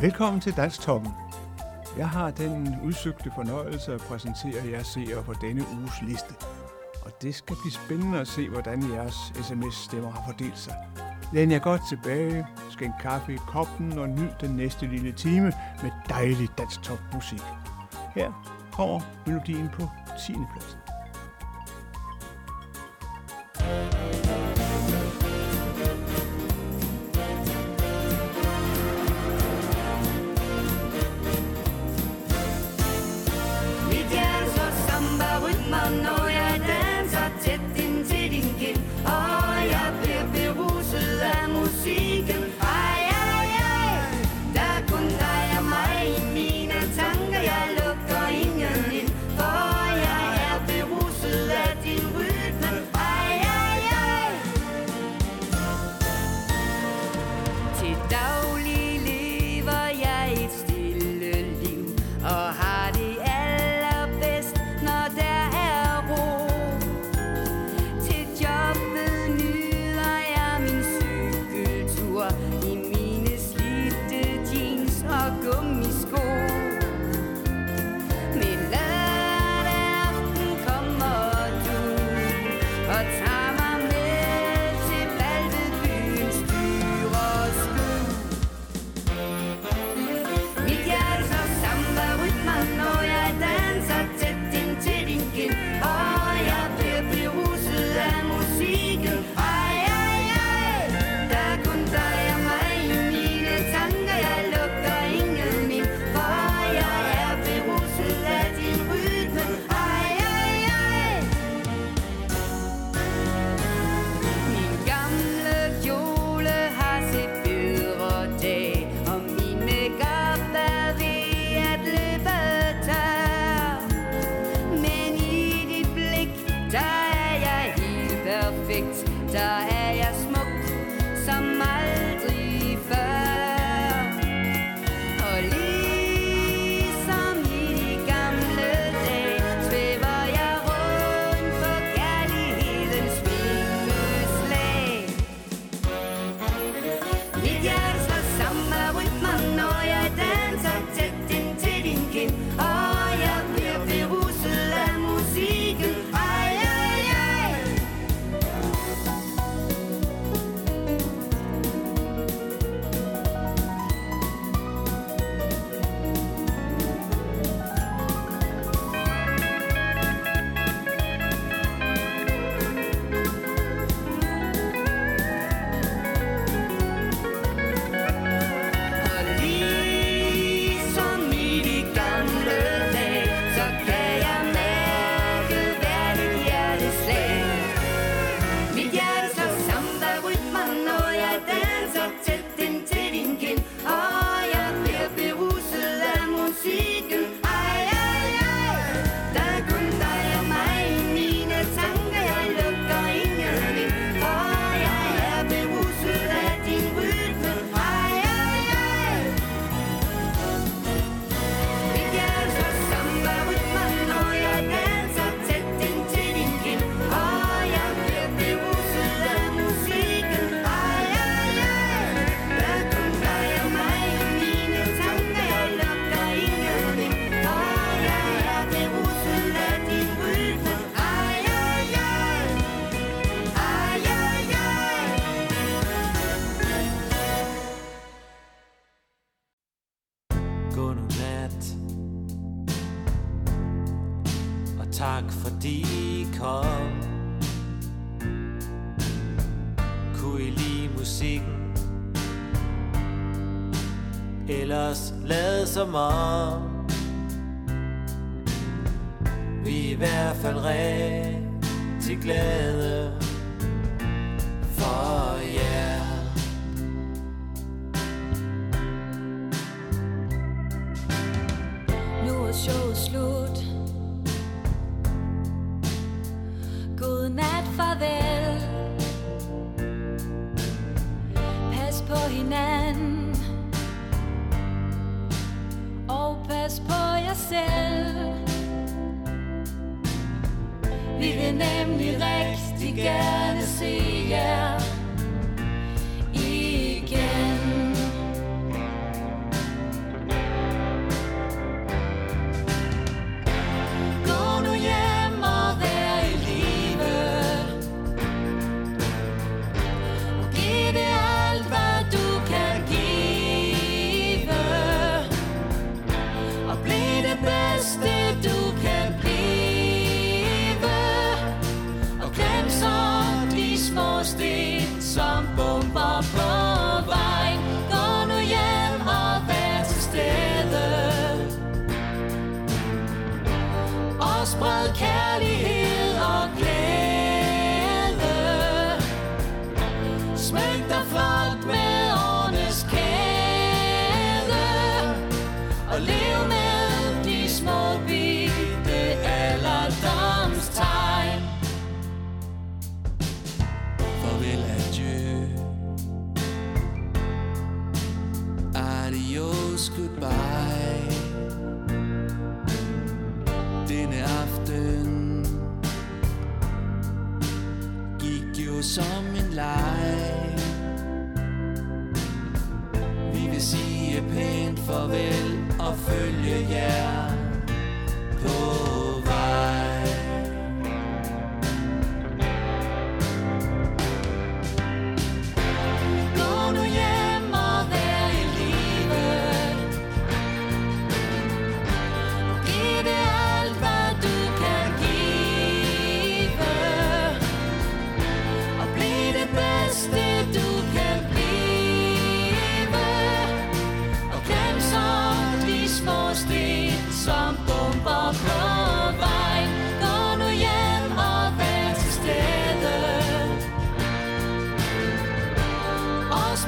Velkommen til Danstoppen. Jeg har den udsøgte fornøjelse at præsentere jer seere på denne uges liste. Og det skal blive spændende at se, hvordan jeres sms-stemmer har fordelt sig. Læn jer godt tilbage, skænk kaffe i koppen og nyd den næste lille time med dejlig dansk musik. Her kommer melodien på 10. pladsen. som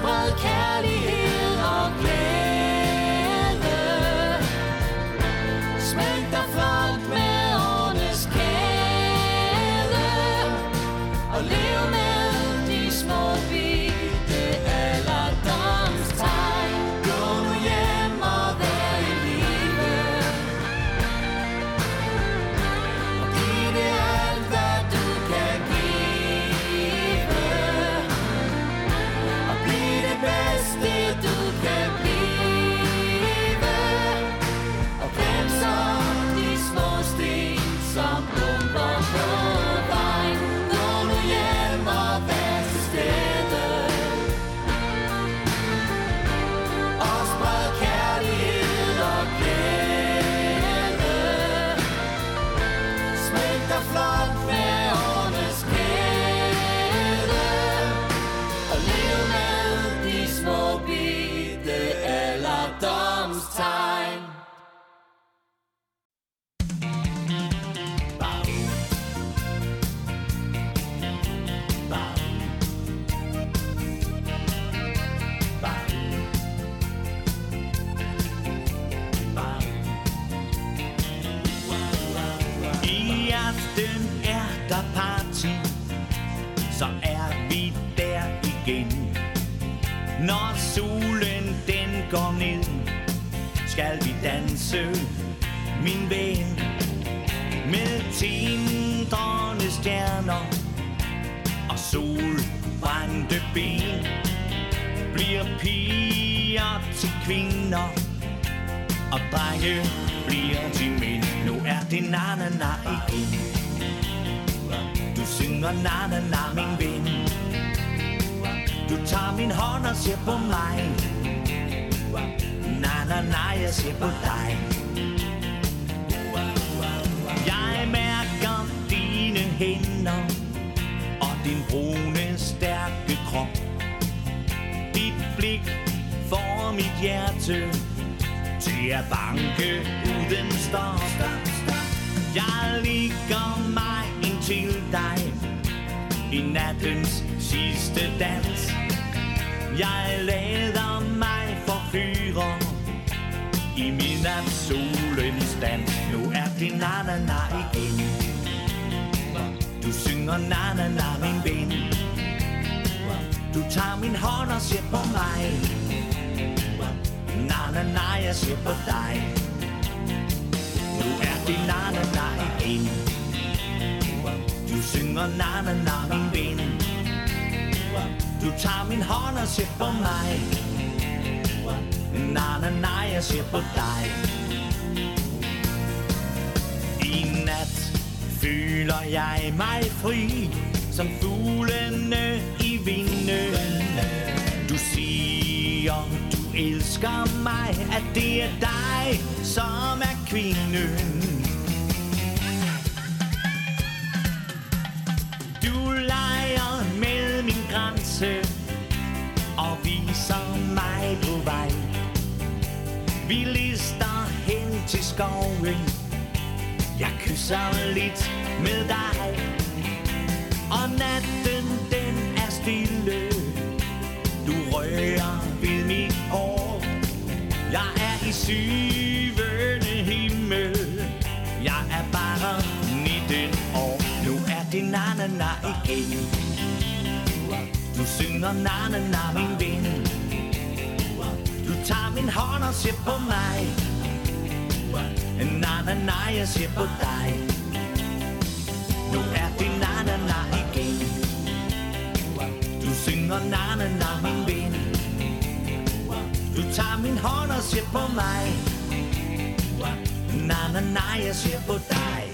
og spred stjerner Og solbrændte ben Bliver piger til kvinder og drenge bliver til mænd. Nu er det na-na-na igen Du synger na-na-na, min ven. Du tager min hånd og ser på mig. Na-na-na, jeg ser på dig. Hænder Og din brune, stærke krop. Dit blik får mit hjerte til at banke uden stop. Stop, stop. Jeg ligger mig ind til dig I nattens sidste dans. Jeg lader mig forfyre I min solens dans. Nu er det na-na-na igen. Du synger na-na-na, min ven. Du tager min hånd og ser på mig. Na na na, jeg ser på dig. Nu er det na na na igen Du synger na na na, min ven. Du tager min hånd og ser på mig. Na na na, jeg ser på dig. Føler jeg mig fri Som fuglene i vinden? Du siger, du elsker mig At det er dig, som er kvinden. Du leger med min grænse Og viser mig på vej. Vi lister hen til skoven. Jeg kysser lidt med dig. Og natten den er stille. Du rører ved mit hår. Jeg er i syvende himmel. Jeg er bare 19 år. Nu er det na-na-na igen. Du synger na-na-na min ven. Du tager min hånd og ser på mig. Nej, nej, nej, jeg ser på dig. Nu er det na-na-na igen. Du synger na-na-na min ven. Du tager min hånd og ser på mig. Na-na-na jeg ser på dig.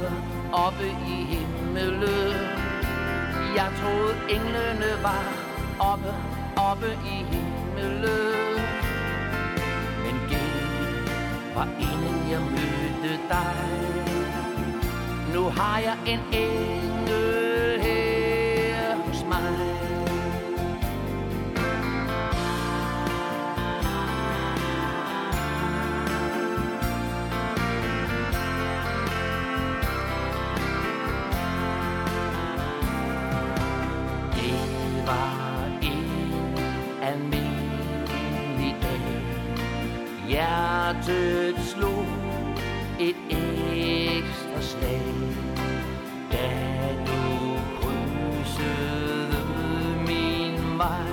Oppe, oppe i himmelen. Jeg troede englene var oppe, oppe i himmelen. Men det var inden jeg mødte dig. Nu har jeg en engel et ekstra slag Da du krydsede min vej.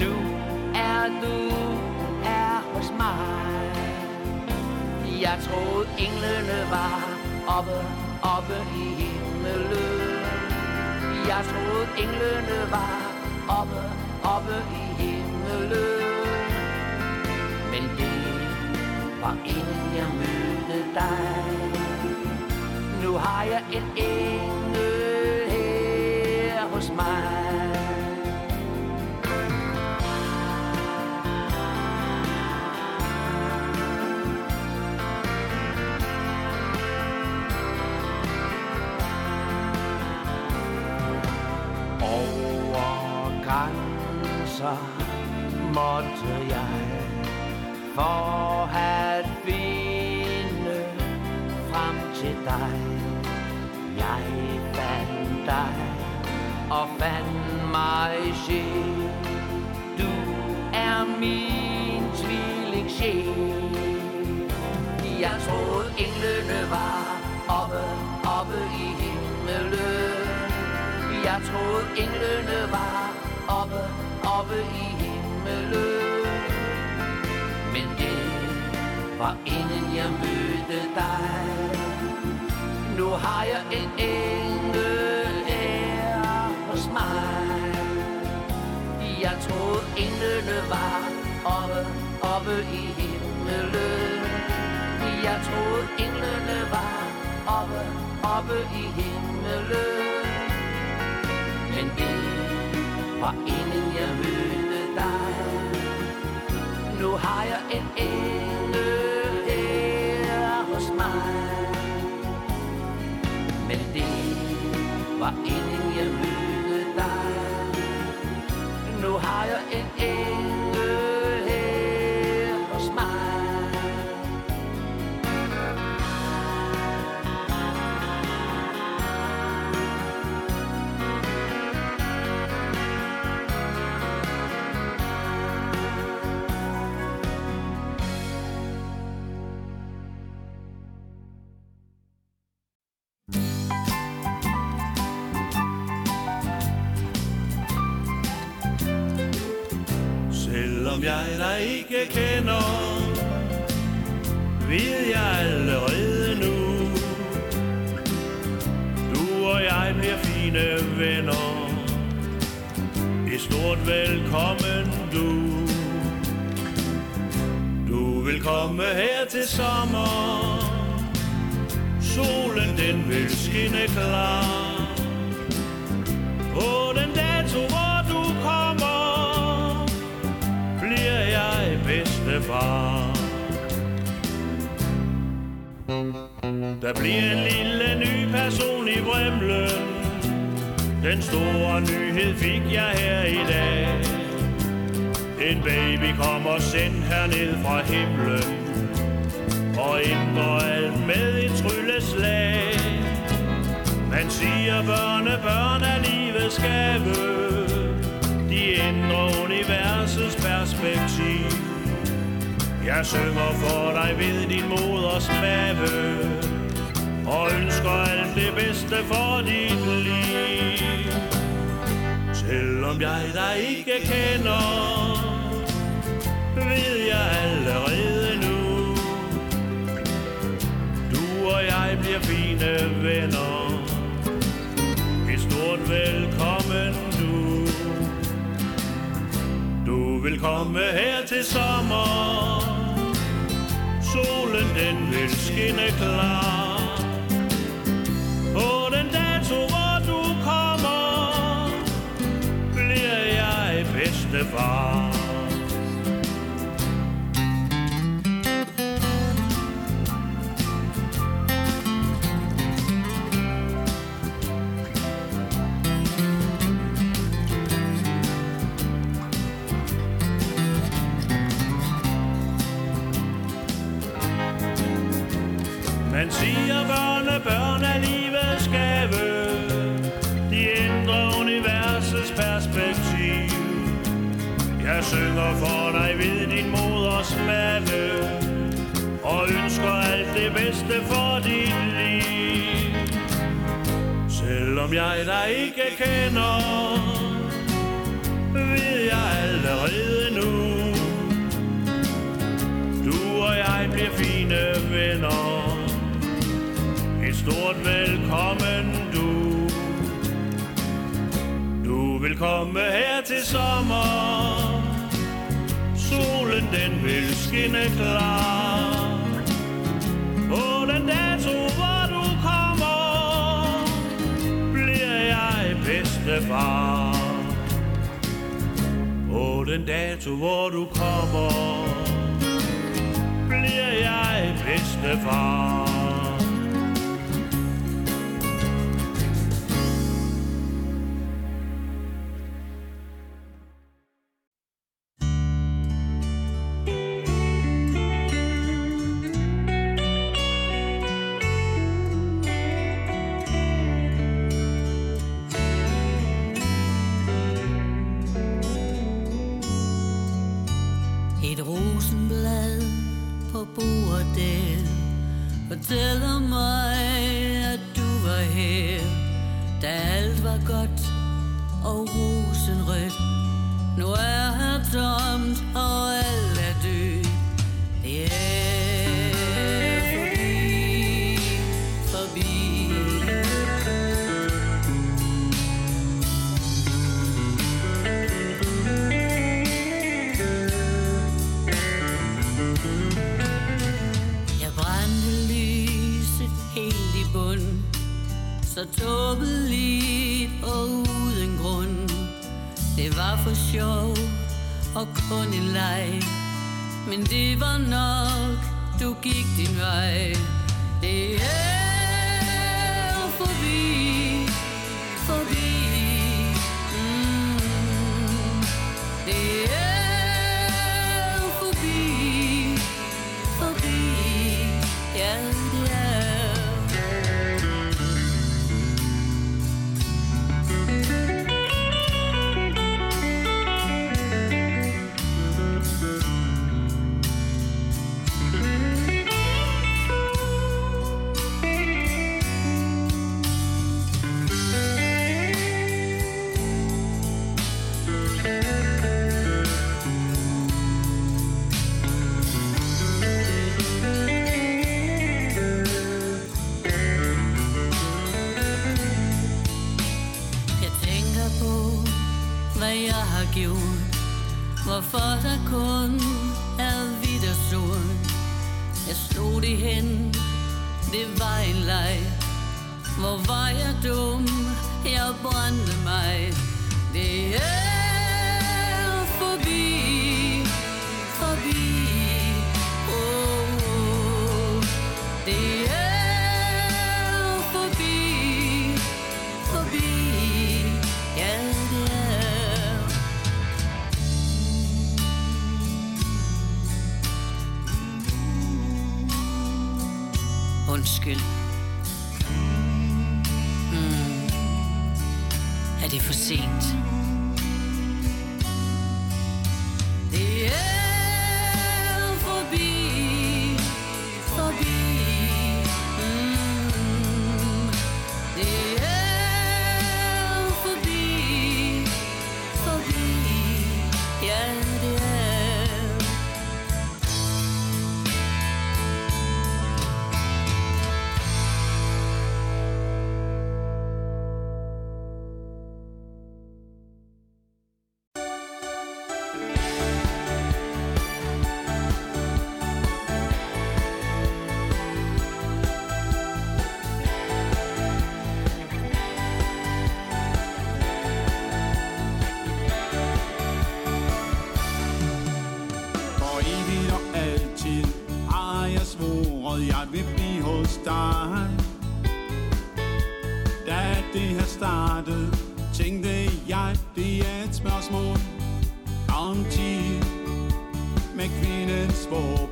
Nu er du her hos mig. Jeg troede englene var oppe, oppe i himmelen jeg troede englene var oppe, oppe i himmelen Men det var inden jeg mødte dig. Nu har jeg en og fandt mig sjæl. Du er min tvilling sjæl Jeg troede englene var oppe, oppe i himmelen jeg troede englene var oppe, oppe i himmelen Men det var inden jeg mødte dig. Nu har jeg en engel Jeg troede englene var oppe, oppe i himmelen Jeg troede englene var oppe, oppe i himmelen men det var inden jeg mødte dig. Nu har jeg en engel perspektiv. Jeg synger for dig ved din moders mave Og ønsker alt det bedste for dit liv. Selvom jeg dig ikke kender Ved jeg allerede nu Du og jeg bliver fine venner. Et stort velkommen vil komme her til sommer. Solen den vil skinne klar. På den dato hvor du kommer Bliver jeg bedstefar. Børn er livets gave De ændrer universets perspektiv. Jeg synger for dig ved din moders mave Og ønsker alt det bedste for dit liv. Selvom jeg dig ikke kender Ved jeg allerede nu Du og jeg bliver fine stort velkommen du. Du vil komme her til sommer. Solen den vil skinne klar. På den dato hvor du kommer Bliver jeg bedstefar. På den dato hvor du kommer Bliver jeg bedstefar.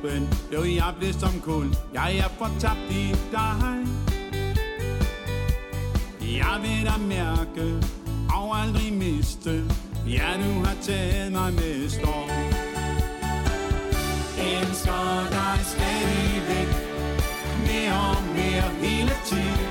Åben våben blev jeg blev som kul. Jeg er fortabt i dig. Jeg vil da mærke og aldrig miste. Ja, du har taget mig med storm elsker dig stadigvæk Mere og mere hele tiden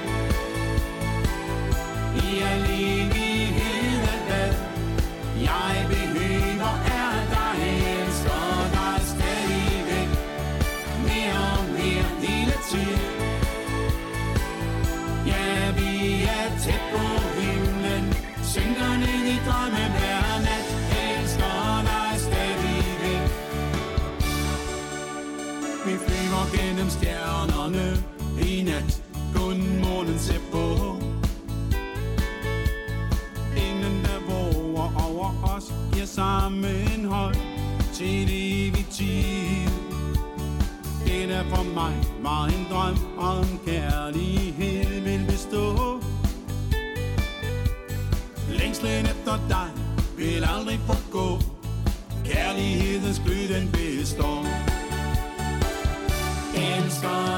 sammenhold til evig tid. Det er for mig var en drøm om kærlighed vil bestå Længslen efter dig vil aldrig forgå. Kærlighedens glød den består. Elsker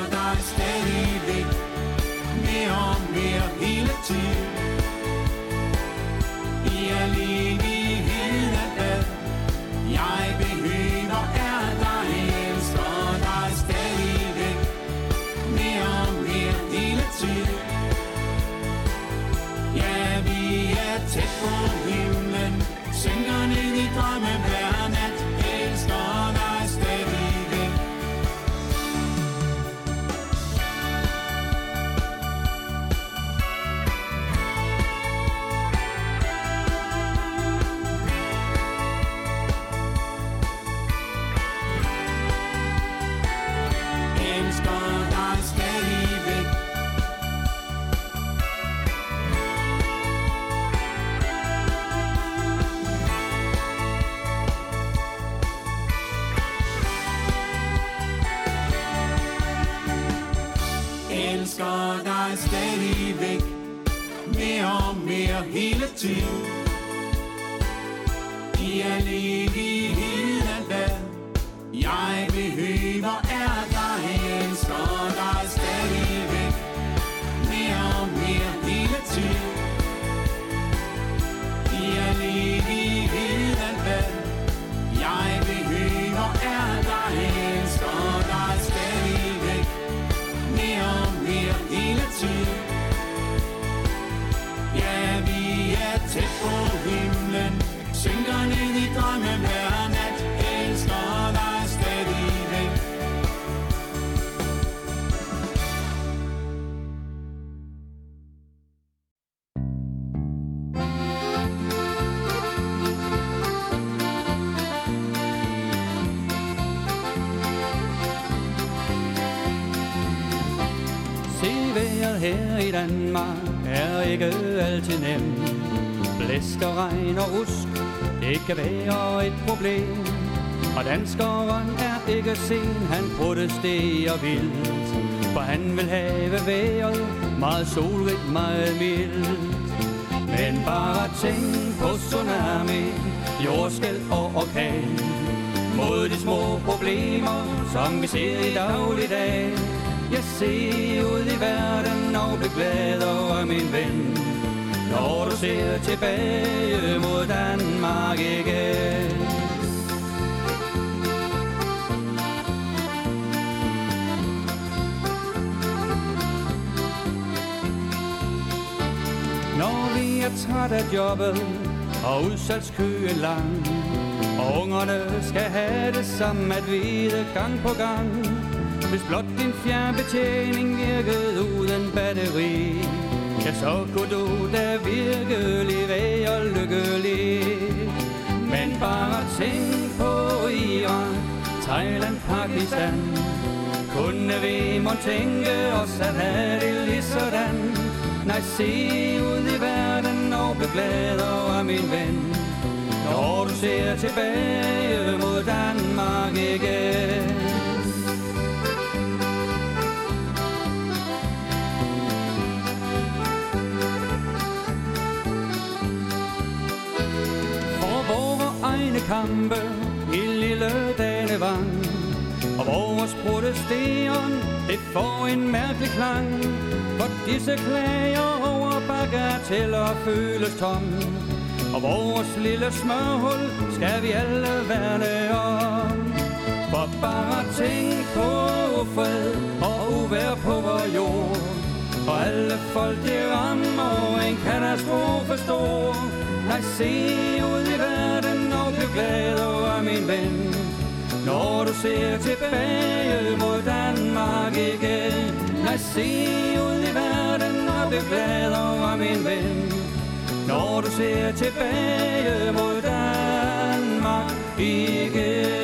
ikke altid nem Blæst og regn og rusk, det kan være et problem. Og danskeren er ikke sen, han protesterer vildt. For han vil have vejret meget solrigt, meget mildt. Men bare tænk på tsunami, jordskæld og orkan. Mod de små problemer, som vi ser i dagligdag. Jeg ser ud i verden og bliver glad over min ven. Når du ser tilbage mod Danmark igen. Når vi er træt af jobbet og udsalgskøen lang Og ungerne skal have det samme at vide gang på gang hvis blot din fjernbetjening virkede uden batteri Ja, så kunne du da virkelig være lykkelig. Men bare tænk på Iran, Thailand, Pakistan. Kunne vi må tænke os at have det lige sådan. Nej, se ud i verden og bliv glad over min ven. Når du ser tilbage mod Danmark igen. Kampe i lille Danevang Og vores protesteren, det får en mærkelig klang. For disse klager over bagateller føles tom. Og vores lille smørhul skal vi alle værne om. For bare tænk på fred og uvær på vor jord. Og alle folk de rammer en katastrofe stor Nej, se ud i verden og glad over min ven. Når du ser tilbage mod Danmark igen Nej, se ud i verden og bliv glad over min ven. Når du ser tilbage mod Danmark igen.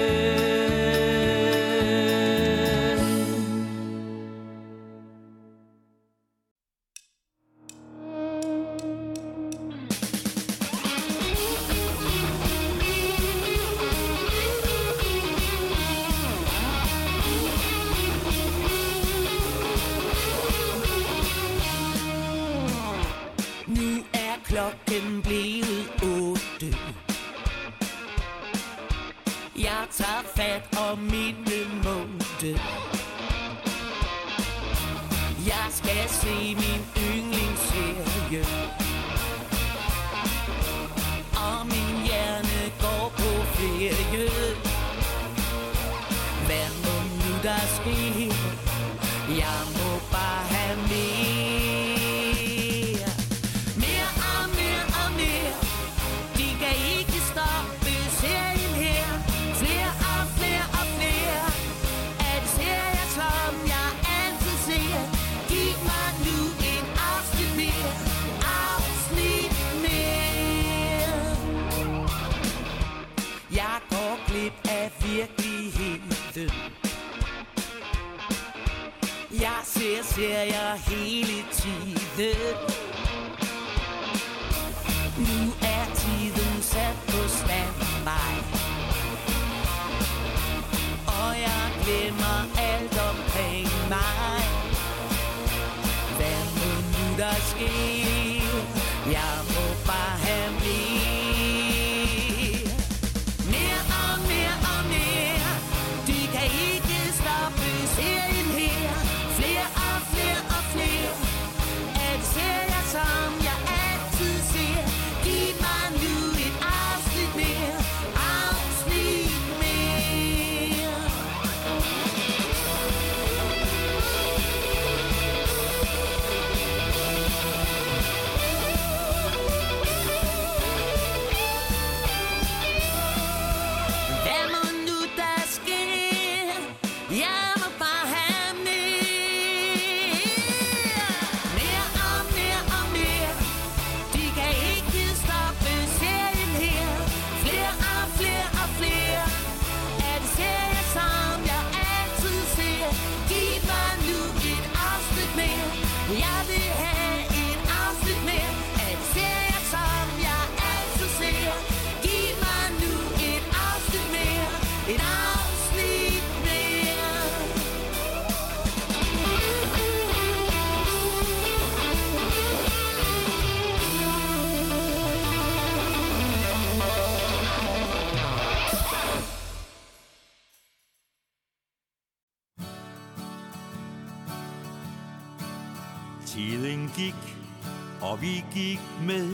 Gik med.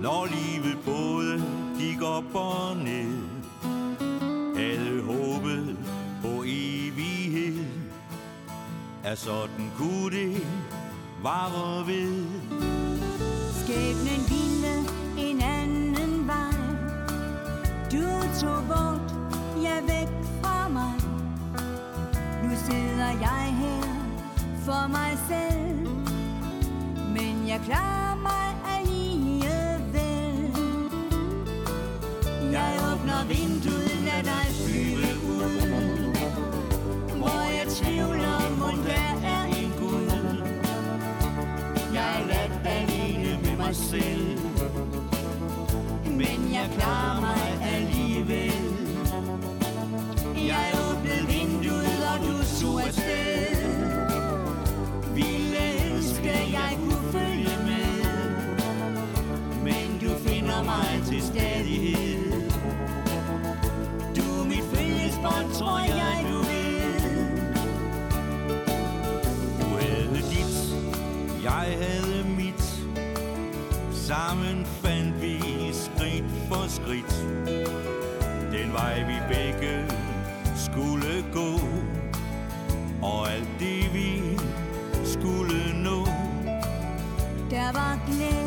Når livet både gik op og ned. Havde håbet på evighed. Er sådan kunne det vare ved. Skæbnen ville en anden vej Du tog bort, jeg væk fra mig Nu sidder jeg her for mig selv jeg klarer mig alligevel. Jeg åbner vinduet, lad dig flyve ud. Hvor jeg tvivler, mon der er en Gud. Jeg er ladt alene med mig selv. Men jeg klarer mig alligevel. Jeg åbnede vinduet, og du tog afsted. Mig stadighed Du er mit frihedsbånd, tror jeg du ved Du havde dit, jeg havde mit. Sammen fandt vi skridt for skridt. Den vej vi begge skulle gå. Og alt det vi skulle nå. Der var glæde,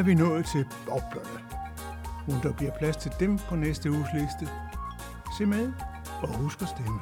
er vi nået til boblerne. Mon der bliver plads til dem på næste uges liste. Se med og husk at stemme.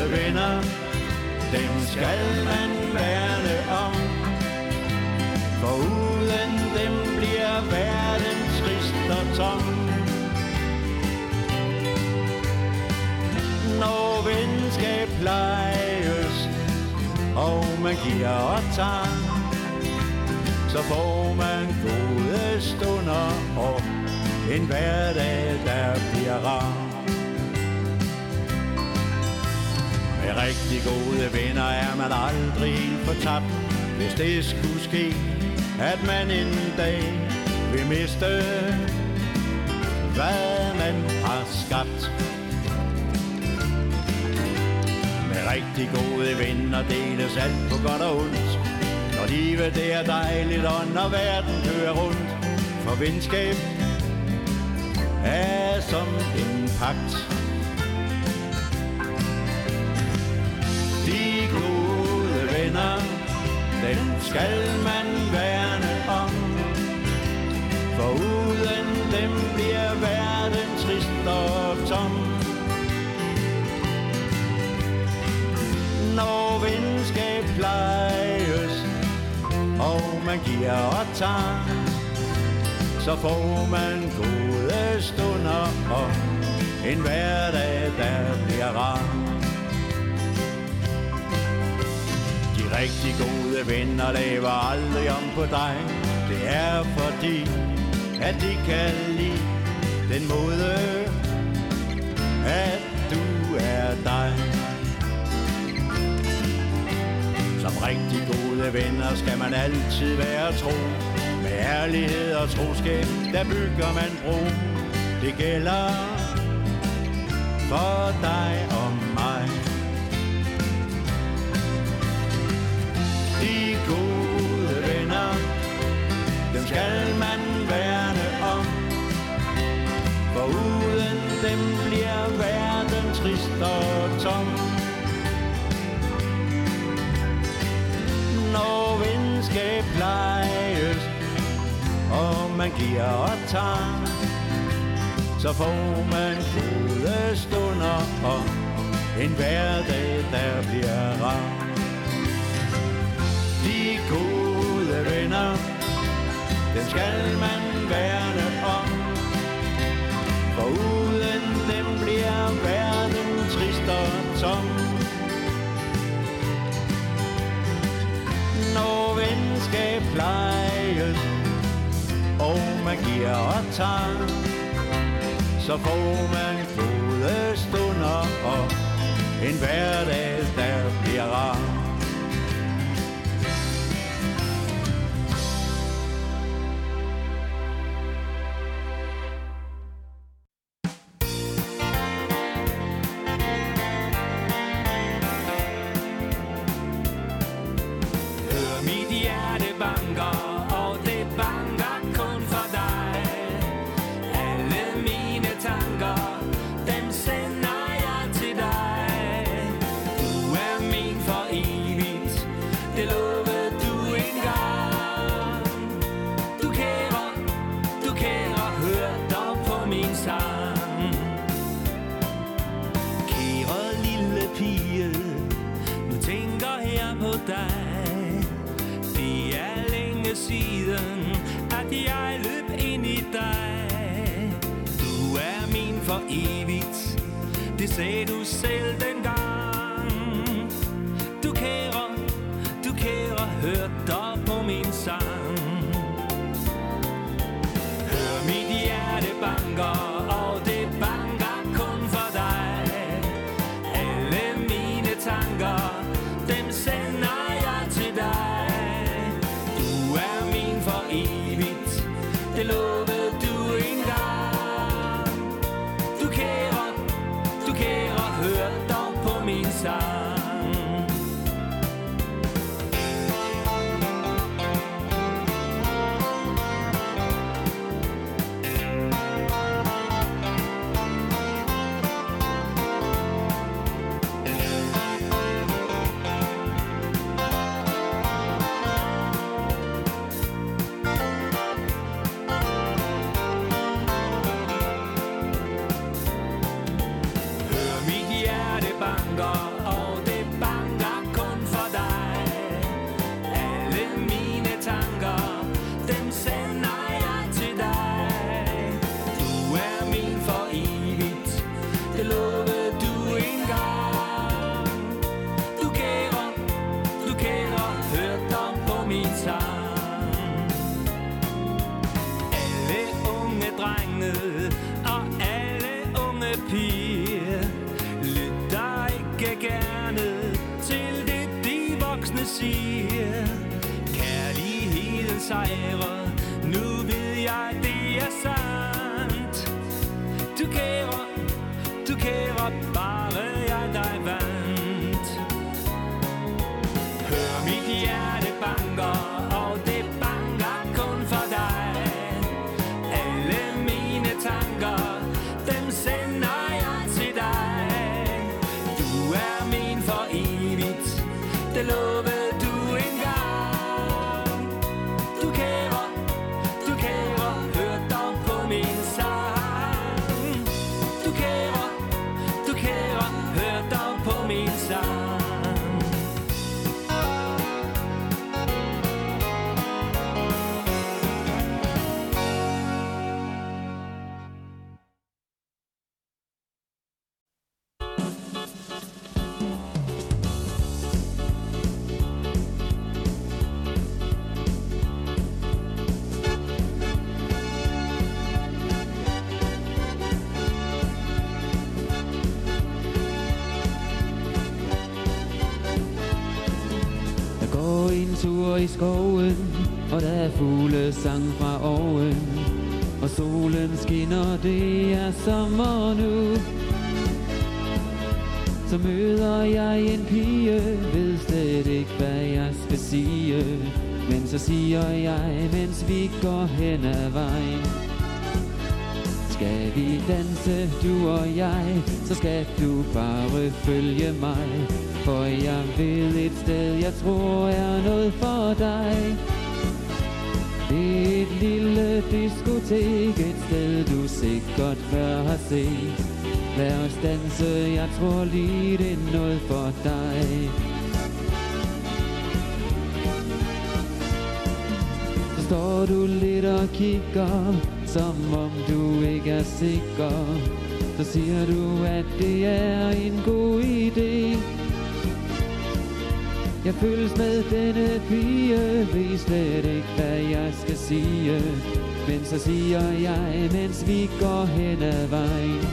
søde venner, dem skal man værne om. For uden dem bliver verden trist og tom. Når venskab plejes, og man giver og tager, så får man gode stunder og en hverdag, der bliver rar. Med rigtig gode venner er man aldrig helt fortabt. Hvis det skulle ske, at man en dag vil miste Hvad man har skabt. Med rigtig gode venner deles alt på godt og ondt. Når livet det er dejligt og når verden kører rundt. For venskab er som en pagt. skal man værne om. For uden dem bliver verden trist og tom. Når venskab plejes, og man giver og tager, så får man gode stunder og en hverdag, der bliver rar. rigtig gode venner laver aldrig om på dig. Det er fordi, at de kan lide den måde, at du er dig. Som rigtig gode venner skal man altid være tro. Med ærlighed og troskab, der bygger man bro. Det gælder for dig og mig De gode venner, dem skal man værne om. For uden dem bliver verden trist og tom. Når venskab plejes, og man giver og tager, så får man gode stunder og en hverdag, der bliver rar. Den skal man værne om. For uden dem bliver verden trist og tom. Når venskab plejes, og man giver og tager, så får man gode stunder og en hverdag, der bliver rar. Siden, at jeg løb ind i dig. Du er min for evigt, det sagde du selv den og alle unge piger lytter ikke gerne til det de voksne siger. Kærligheden sejrer, nu ved jeg det er sandt. Du kærer, du kærer bare skoven, og der er fugle sang fra oven. Og solen skinner, det er sommer nu. Så møder jeg en pige, ved slet ikke, hvad jeg skal sige. Men så siger jeg, mens vi går hen ad vejen. Skal vi danse, du og jeg, så skal du bare følge mig. For jeg vil et sted, jeg tror er noget for dig. Det er et lille diskotek, et sted du sikkert før har set. Lad os danse, jeg tror lige det er noget for dig. Så står du lidt og kigger, som om du ikke er sikker. Så siger du, at det er en god idé. Jeg føles med denne pige, ved slet ikke, hvad jeg skal sige. Men så siger jeg, mens vi går hen ad vejen.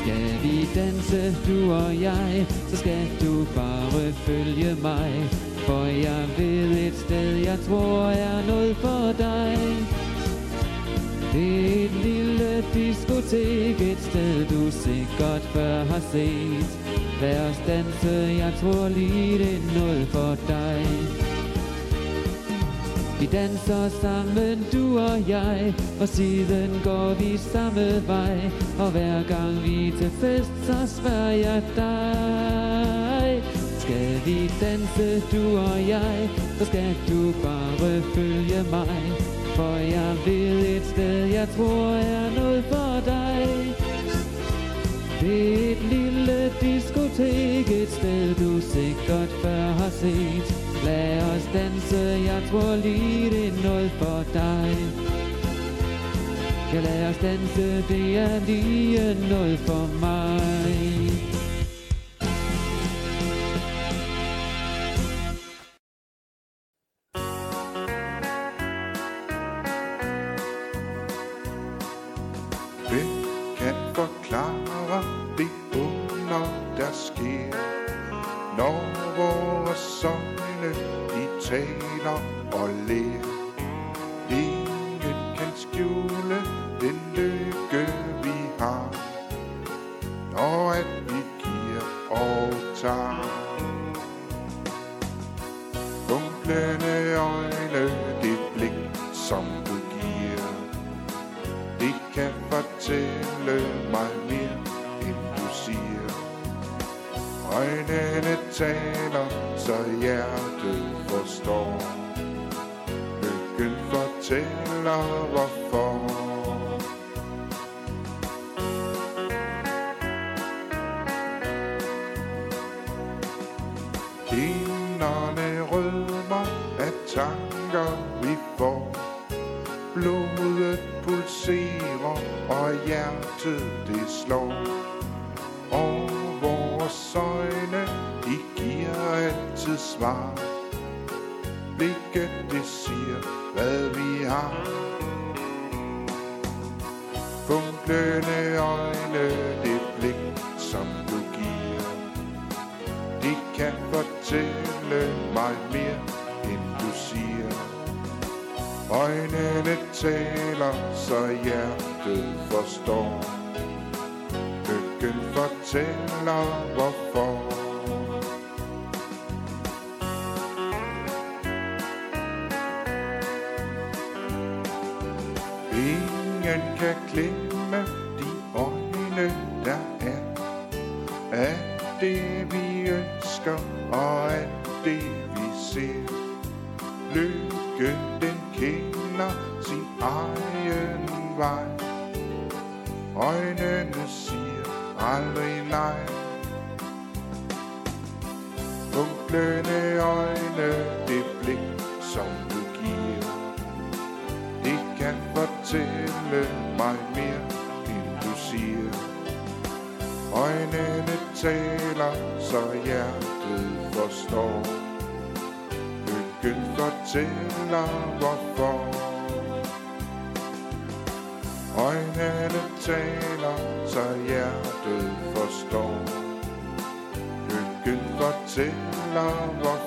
Skal vi danse, du og jeg, så skal du bare følge mig. For jeg ved et sted, jeg tror er noget for dig. Det er et lille diskotek, et sted du sikkert før har set. Lad os danse, jeg tror lige det er noget for dig. Vi danser sammen, du og jeg, og siden går vi samme vej. Og hver gang vi er til fest, så spørger jeg dig. Skal vi danse, du og jeg, så skal du bare følge mig. For jeg ved et sted, jeg tror er noget for dig. Det er et lille diskotek, et sted du sikkert før har set. Lad os danse, jeg tror lige det er noget for dig. Ja, lad os danse, det er lige noget for mig. Ingen kan glemme de øjne, der er. Af det vi ønsker, og af det vi ser. Lykke den kender sin egen vej. Øjnene siger aldrig nej. Funklende øjne, fortælle mig mere, end du siger. Øjnene taler, så hjertet forstår. Lykken fortæller, hvorfor. Øjnene taler, så hjertet forstår. Lykken fortæller, hvorfor.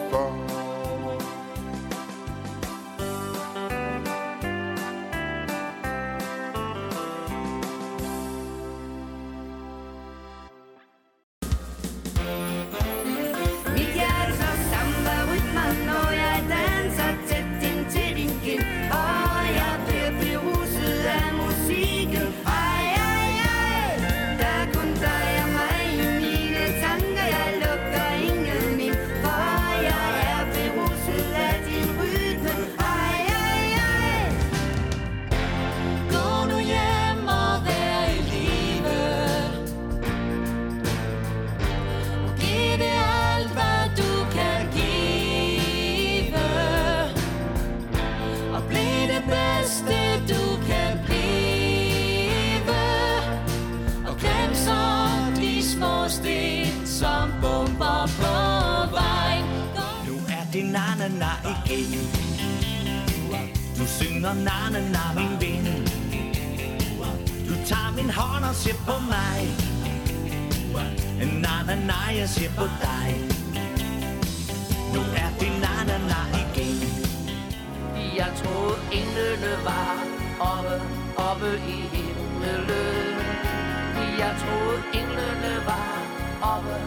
bedste du kan blive Og glem så de små sten, som bomber på vejen. Nu er det na-na-na igen. Du synger na-na-na, min ven. Du tager min hånd og ser på mig. Na-na-na, jeg ser på dig. Jeg troede englene var oppe, oppe i himlen. Jeg troede englene var oppe,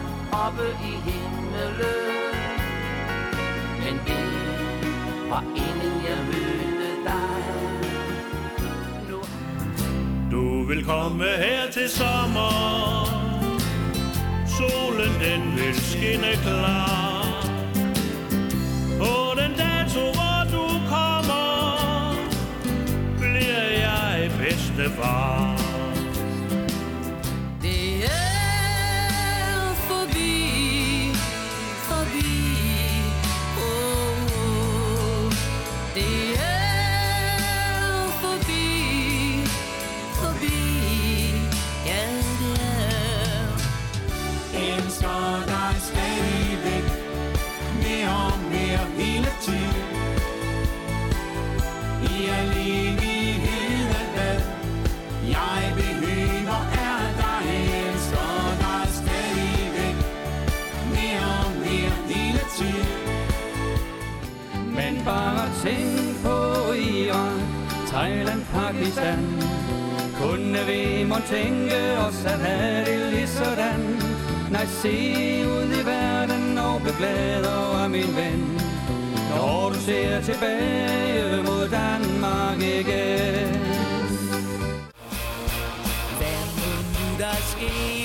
oppe i himlen. Men det var inden jeg mødte dig. Du vil komme her til sommer Solen den vil skinne klar jeg i stand Kunne vi må tænke os at have det lige sådan? Nej, se ud i verden og bliv glad over min ven. Når du ser tilbage mod Danmark igen. Hvad må nu der sker?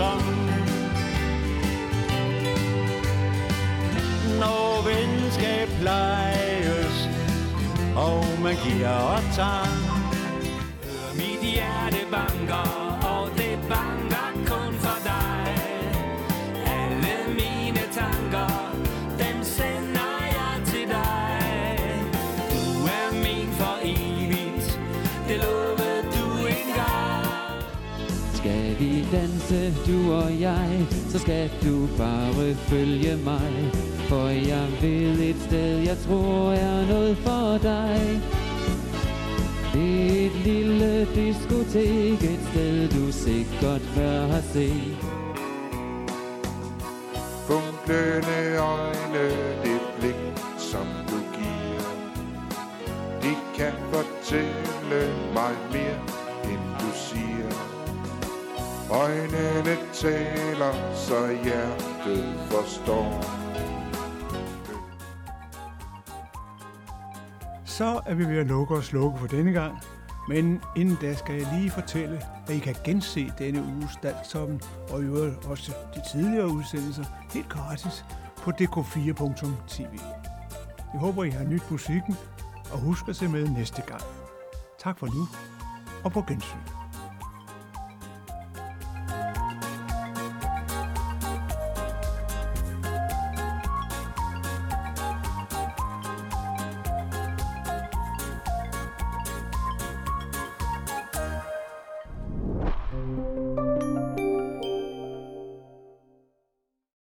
Trist. Når venskab plejes, og man giver og tager. Hør Mit hjerte banker, rejse, du og jeg, så skal du bare følge mig. For jeg ved et sted, jeg tror er noget for dig. Det er et lille diskotek, et sted du sikkert før har set. Funklende øjne, det blik, som du giver. De kan fortælle mig mere. Øjnene taler, så hjertet forstår. Så er vi ved at lukke og slukke for denne gang. Men inden da skal jeg lige fortælle, at I kan gense denne uges Dansktoppen og i øvrigt også de tidligere udsendelser helt gratis på dk4.tv. Jeg håber, I har nyt musikken, og husk at se med næste gang. Tak for nu, og på gensyn.